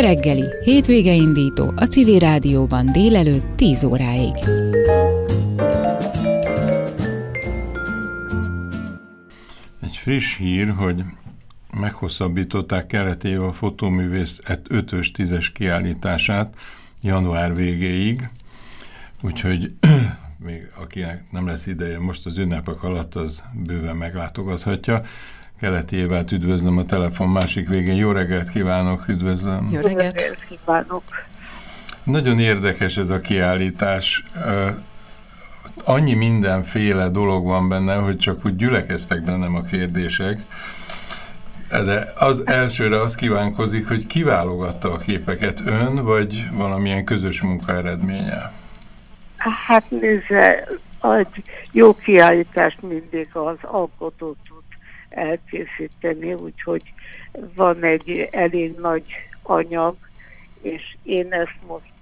Reggeli, hétvége indító a Civil Rádióban délelőtt 10 óráig. Egy friss hír, hogy meghosszabbították Keleti a fotóművész 5-ös 10-es kiállítását január végéig, úgyhogy még akinek nem lesz ideje most az ünnepek alatt, az bőven meglátogathatja. Keleti Évát üdvözlöm a telefon másik végén. Jó reggelt kívánok, üdvözlöm. Jó reggelt. Jó reggelt kívánok. Nagyon érdekes ez a kiállítás. Annyi mindenféle dolog van benne, hogy csak úgy gyülekeztek bennem a kérdések. De az elsőre az kívánkozik, hogy kiválogatta a képeket ön, vagy valamilyen közös munka eredménye? Hát nézze, egy jó kiállítást mindig az alkotó tud elkészíteni, úgyhogy van egy elég nagy anyag, és én ezt most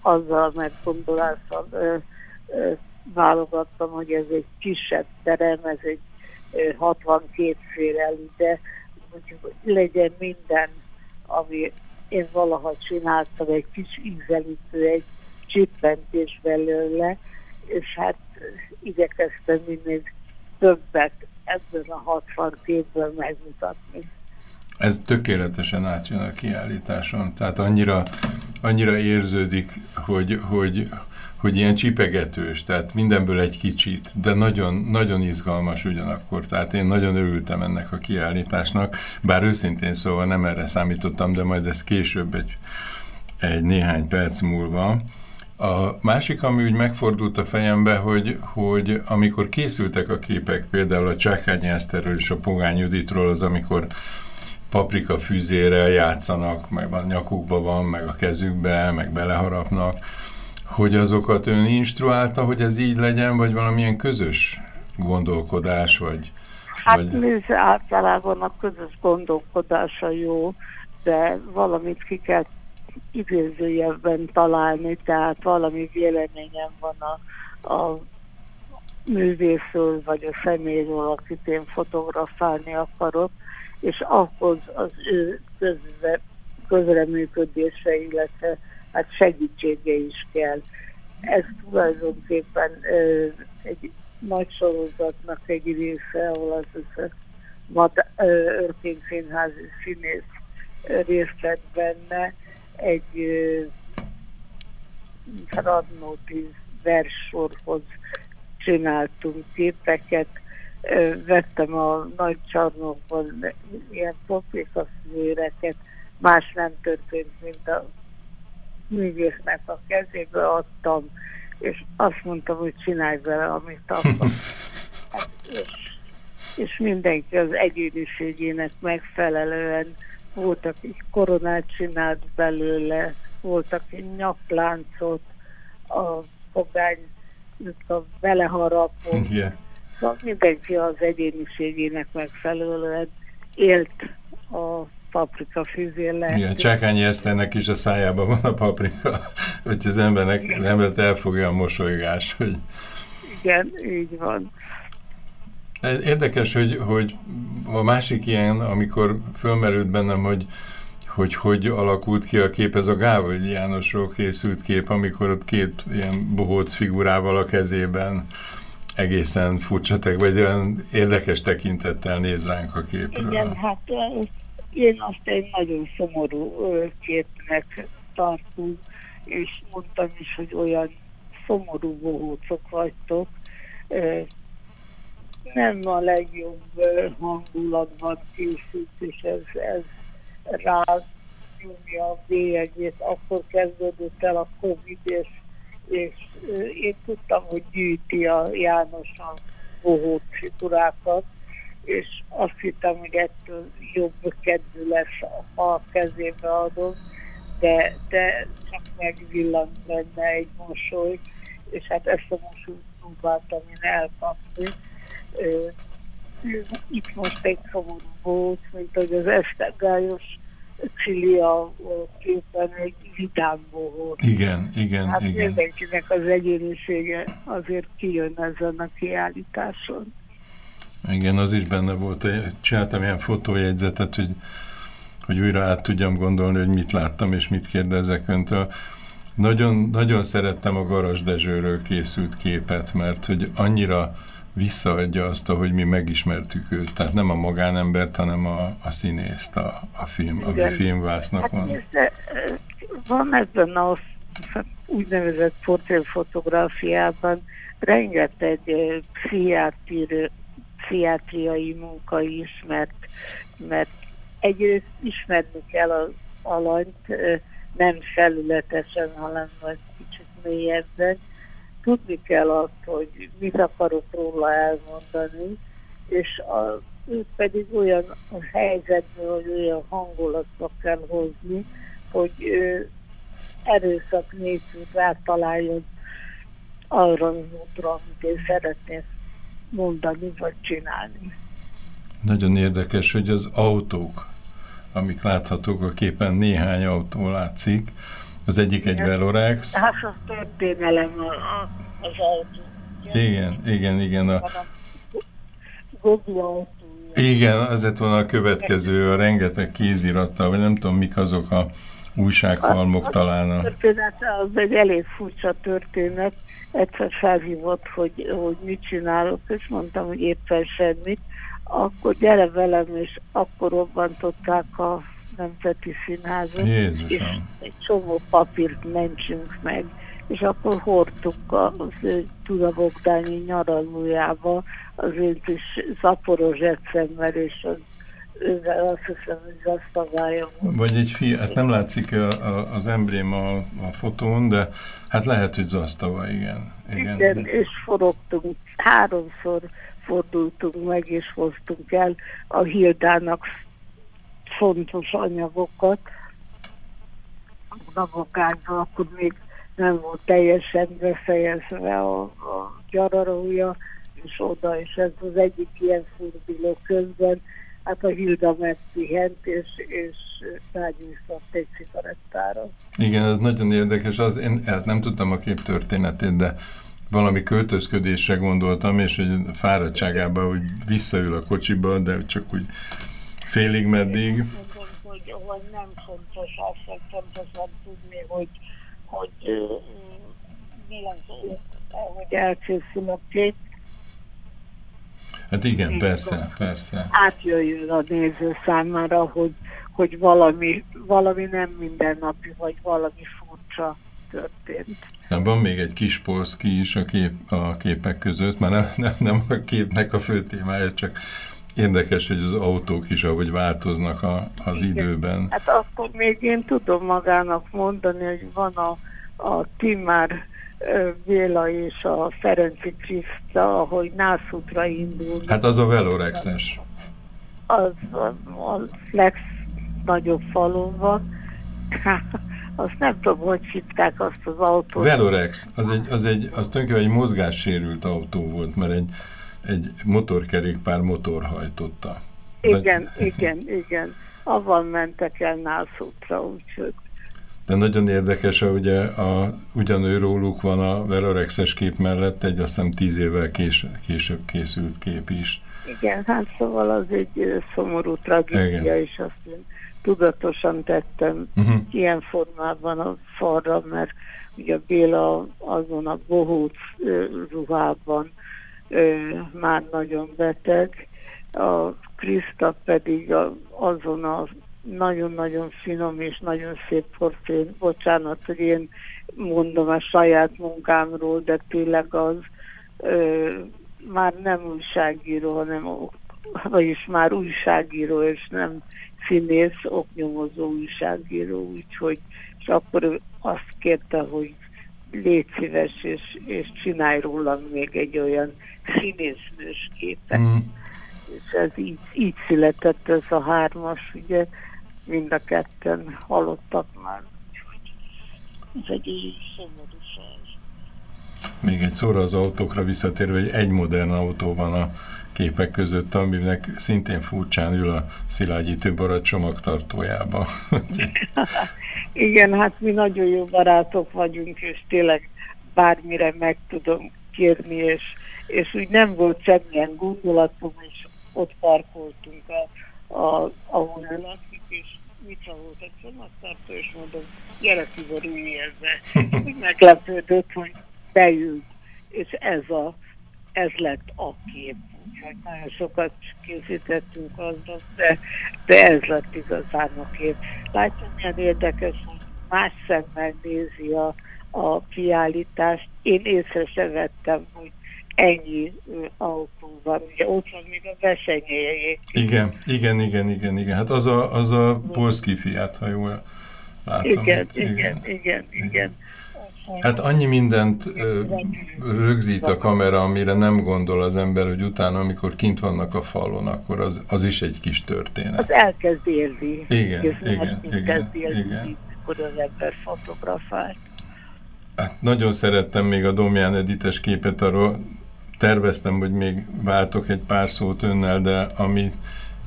azzal meggondolással válogattam, hogy ez egy kisebb terem, ez egy ö, 62 fél ide, úgyhogy legyen minden, ami én valaha csináltam, egy kis ízelítő, egy csippentés belőle, és hát igyekeztem minél többet ebből a 60 képből megmutatni. Ez tökéletesen átjön a kiállításon, tehát annyira, annyira érződik, hogy, hogy, hogy ilyen csipegetős, tehát mindenből egy kicsit, de nagyon, nagyon izgalmas ugyanakkor, tehát én nagyon örültem ennek a kiállításnak, bár őszintén szóval nem erre számítottam, de majd ez később egy, egy néhány perc múlva. A másik, ami úgy megfordult a fejembe, hogy, hogy amikor készültek a képek, például a Csákányi Eszterről és a Pogány Juditról, az amikor paprika fűzére játszanak, meg a nyakukba van, meg a kezükbe, meg beleharapnak, hogy azokat ön instruálta, hogy ez így legyen, vagy valamilyen közös gondolkodás, vagy... Hát vagy... nézd, általában a közös gondolkodása jó, de valamit ki kell idézőjebben találni, tehát valami véleményem van a, a művészről, vagy a személyről, akit én fotografálni akarok, és ahhoz az ő közre, közreműködése, illetve hát segítsége is kell. Ez tulajdonképpen ö, egy nagy sorozatnak egy része, ahol az összes Örkény Színházi színész részt vett benne, egy Radnóti versorhoz csináltunk képeket, vettem a nagy csarnokban ilyen popékaszvéreket, más nem történt, mint a művésznek a kezébe adtam, és azt mondtam, hogy csinálj vele, amit akarok. Hát, és, és mindenki az egyéniségének megfelelően volt, aki koronát csinált belőle, volt, aki nyakláncot, a fogány, a beleharapott. Yeah. Szóval mindenki az egyéniségének megfelelően élt a paprika fűzéle. Igen, Csákányi Eszternek is a szájában van a paprika, hogy az embernek, az embert elfogja a mosolygás. Hogy... Igen, így van. Érdekes, hogy, hogy a másik ilyen, amikor fölmerült bennem, hogy hogy hogy alakult ki a kép, ez a Gávai Jánosról készült kép, amikor ott két ilyen bohóc figurával a kezében egészen furcsa, vagy olyan érdekes tekintettel néz ránk a képről. Igen, hát én azt egy nagyon szomorú képnek tartunk, és mondtam is, hogy olyan szomorú bohócok vagytok, nem a legjobb hangulatban készült, és ez, ez rá nyomja a bélyegét. Akkor kezdődött el a Covid, és, és én tudtam, hogy gyűjti a János a bohóc figurákat, és azt hittem, hogy ettől jobb kedvű lesz, ha a kezébe adom, de, de csak megvillant benne egy mosoly, és hát ezt a mosolyt próbáltam én elkapni, itt most egy szomorú volt, mint hogy az esztergályos Csili a képen egy vidám volt. Igen, igen, hát igen. mindenkinek az egyénisége azért kijön ezen a kiállításon. Igen, az is benne volt. Csináltam ilyen fotójegyzetet, hogy hogy újra át tudjam gondolni, hogy mit láttam és mit kérdezek öntől. Nagyon, nagyon szerettem a Garas Dezsőről készült képet, mert hogy annyira visszaadja azt, ahogy mi megismertük őt. Tehát nem a magánembert, hanem a, a színészt, a, a film, Igen. ami filmvásznak hát van. Ez, van ebben a úgynevezett portréfotográfiában rengeteg pszichiátri, pszichiátriai munka is, mert, mert egyrészt ismerni kell az alanyt, nem felületesen, hanem egy kicsit mélyebben. Tudni kell azt, hogy mit akarok róla elmondani, és a, ő pedig olyan a helyzetből, hogy olyan hangulatba kell hozni, hogy ő erőszak nélkül rátaláljon arra az útra, amit én szeretnék mondani vagy csinálni. Nagyon érdekes, hogy az autók, amik láthatók a képen, néhány autó látszik. Az egyik egy Velorex. Hát az történelem az autó. Igen, igen, igen. A... Igen, az lett volna a következő, a rengeteg kézirattal, vagy nem tudom, mik azok a újsághalmok talán. A történet az egy elég furcsa történet. Egyszer felhívott, hogy, hogy mit csinálok, és mondtam, hogy éppen semmit akkor gyere velem, és akkor robbantották a Nemzeti Színházat, Jézusom. és egy csomó papírt mentsünk meg, és akkor hordtuk az ő Tudabogdányi nyaralójába az ő kis zaporos eszemmel, és az ővel azt hiszem, hogy zasztavája Vagy egy fi, hát nem látszik a, a, az embléma a, a fotón, de hát lehet, hogy zasztava, igen. Igen, igen és forogtunk háromszor fordultunk meg, és hoztunk el a Hildának fontos anyagokat. Navokányban akkor még nem volt teljesen befejezve a, a gyararója, és oda, és ez az egyik ilyen forduló közben, hát a Hilda megpihent, és, és rágyújtott egy cigarettára. Igen, ez nagyon érdekes, az, én hát nem tudtam a kép történetét, de valami költözködésre gondoltam, és hogy fáradtságában hogy visszaül a kocsiba, de csak úgy félig meddig. Hogy, hogy nem fontos azt, hogy pontosan tudni, hogy, hogy mi az, hogy elkészül a kép. Hát igen, persze, persze. Átjöjjön a néző számára, hogy, hogy valami, valami nem mindennapi, vagy valami furcsa történt. Aztán van még egy kis Polszki is a, kép, a képek között, már nem, nem, nem a képnek a fő témája, csak érdekes, hogy az autók is ahogy változnak a, az Igen. időben. Hát akkor még én tudom magának mondani, hogy van a, a Timár Béla és a Ferenci Kriszta, ahogy Nászútra indul. Hát az a Velorexes. Az a, legnagyobb falun van. azt nem tudom, hogy hívták azt az autót. Velorex, az, egy, az, egy, az tulajdonképpen egy mozgássérült autó volt, mert egy, egy motorkerékpár motor hajtotta. Igen, De... igen, igen. Avval mentek el Nászútra, úgyhogy. De nagyon érdekes, hogy ugye a, ugyanő róluk van a Velorexes kép mellett egy azt hiszem tíz évvel kés, később készült kép is. Igen, hát szóval az egy szomorú tragédia, és azt én tudatosan tettem uh-huh. ilyen formában a falra, mert ugye Béla azon a bohóc ruhában ö, már nagyon beteg, a Kriszta pedig azon a nagyon-nagyon finom és nagyon szép porfén, bocsánat, hogy én mondom a saját munkámról, de tényleg az ö, már nem újságíró, hanem vagyis már újságíró, és nem színész, oknyomozó újságíró, úgyhogy és akkor ő azt kérte, hogy légy szíves, és, és csinálj rólam még egy olyan színésznős képet. Mm. És ez így, így született ez a hármas, ugye mind a ketten halottak már. Ez egy így szomorúság. Még egy szóra az autókra visszatérve, hogy egy modern autó van a képek között, aminek szintén furcsán ül a Szilágyi Tőbarat csomagtartójába. Igen, hát mi nagyon jó barátok vagyunk, és tényleg bármire meg tudom kérni, és, és úgy nem volt semmilyen gondolatom, és ott parkoltunk, a, a, ahol ő lakik, és Micsa volt egy csomagtartó, és mondom, gyere Tibor, ülj ezzel. Úgy meglepődött, hogy beült, és ez, a, ez lett a kép. Úgyhogy nagyon sokat készítettünk azon, de, de ez lett igazán a kép. Látja, milyen érdekes, hogy más szemmel nézi a, a kiállítást. Én észre se vettem, hogy ennyi autó van, ugye ott van még a versenyéjé. Igen, igen, igen, igen, igen. Hát az a, az a polszki fiát, ha jól látom. Igen, itt. igen, igen, igen, igen. Hát annyi mindent ö, rögzít a kamera, amire nem gondol az ember, hogy utána, amikor kint vannak a falon, akkor az, az is egy kis történet. Az elkezd érni. Igen, igen, igen, igen. Akkor az ember fotografált. Hát nagyon szerettem még a Domján Edites képet, arról terveztem, hogy még váltok egy pár szót önnel, de ami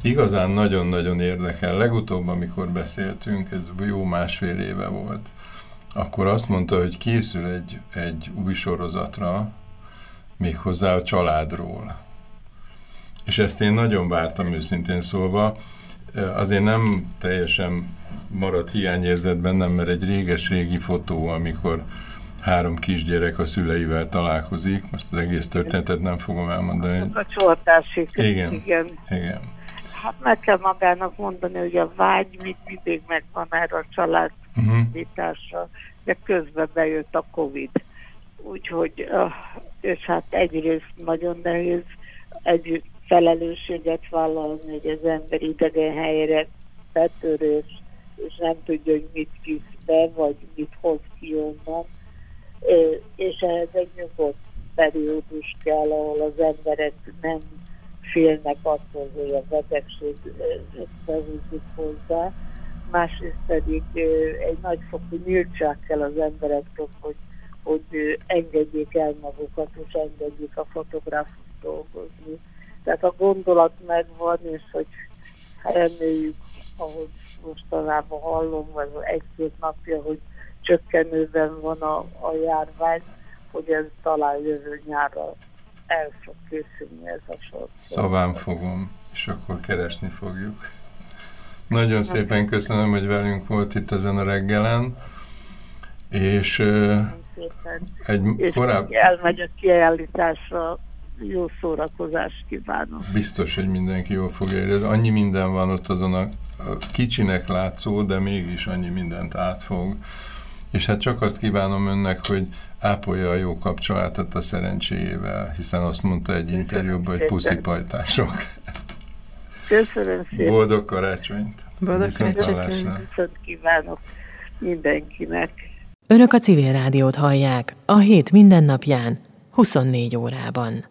igazán nagyon-nagyon érdekel, legutóbb, amikor beszéltünk, ez jó másfél éve volt, akkor azt mondta, hogy készül egy, egy új sorozatra, méghozzá a családról. És ezt én nagyon vártam őszintén szólva. Azért nem teljesen maradt hiányérzet bennem, mert egy réges-régi fotó, amikor három kisgyerek a szüleivel találkozik. Most az egész történetet nem fogom elmondani. A csortásig. Igen, igen. igen. Hát meg kell magának mondani, hogy a vágy még mindig megvan erre a család uh mhm. de közben bejött a Covid. Úgyhogy, és hát egyrészt nagyon nehéz egy felelősséget vállalni, hogy az ember idegen helyre betörés, és nem tudja, hogy mit visz be, vagy mit hoz ki onnan és ehhez egy nyugodt periódus kell, ahol az emberek nem félnek attól, hogy a betegség behúzik hozzá. Másrészt pedig egy nagyfokú nyíltság kell az emberekről, hogy, hogy engedjék el magukat, és engedjék a fotográfus dolgozni. Tehát a gondolat megvan, és hogy reméljük, ahogy mostanában hallom, vagy egy-két napja, hogy csökkenőben van a, a járvány, hogy ez talán jövő nyárra el fog készülni ez a sor. Szaván fogom, és akkor keresni fogjuk. Nagyon szépen köszönöm, hogy velünk volt itt ezen a reggelen, és egy és korábbi... elmegy a kiállításra, jó szórakozást kívánok. Biztos, hogy mindenki jól fogja érezni. Annyi minden van ott azon a, a kicsinek látszó, de mégis annyi mindent átfog. És hát csak azt kívánom önnek, hogy ápolja a jó kapcsolatot a szerencséjével, hiszen azt mondta egy interjúban, hogy puszipajtások. Köszönöm szépen. Boldog karácsonyt. Boldog karácsonyt. Kívánok mindenkinek. Önök a civil rádiót hallják a hét mindennapján, 24 órában.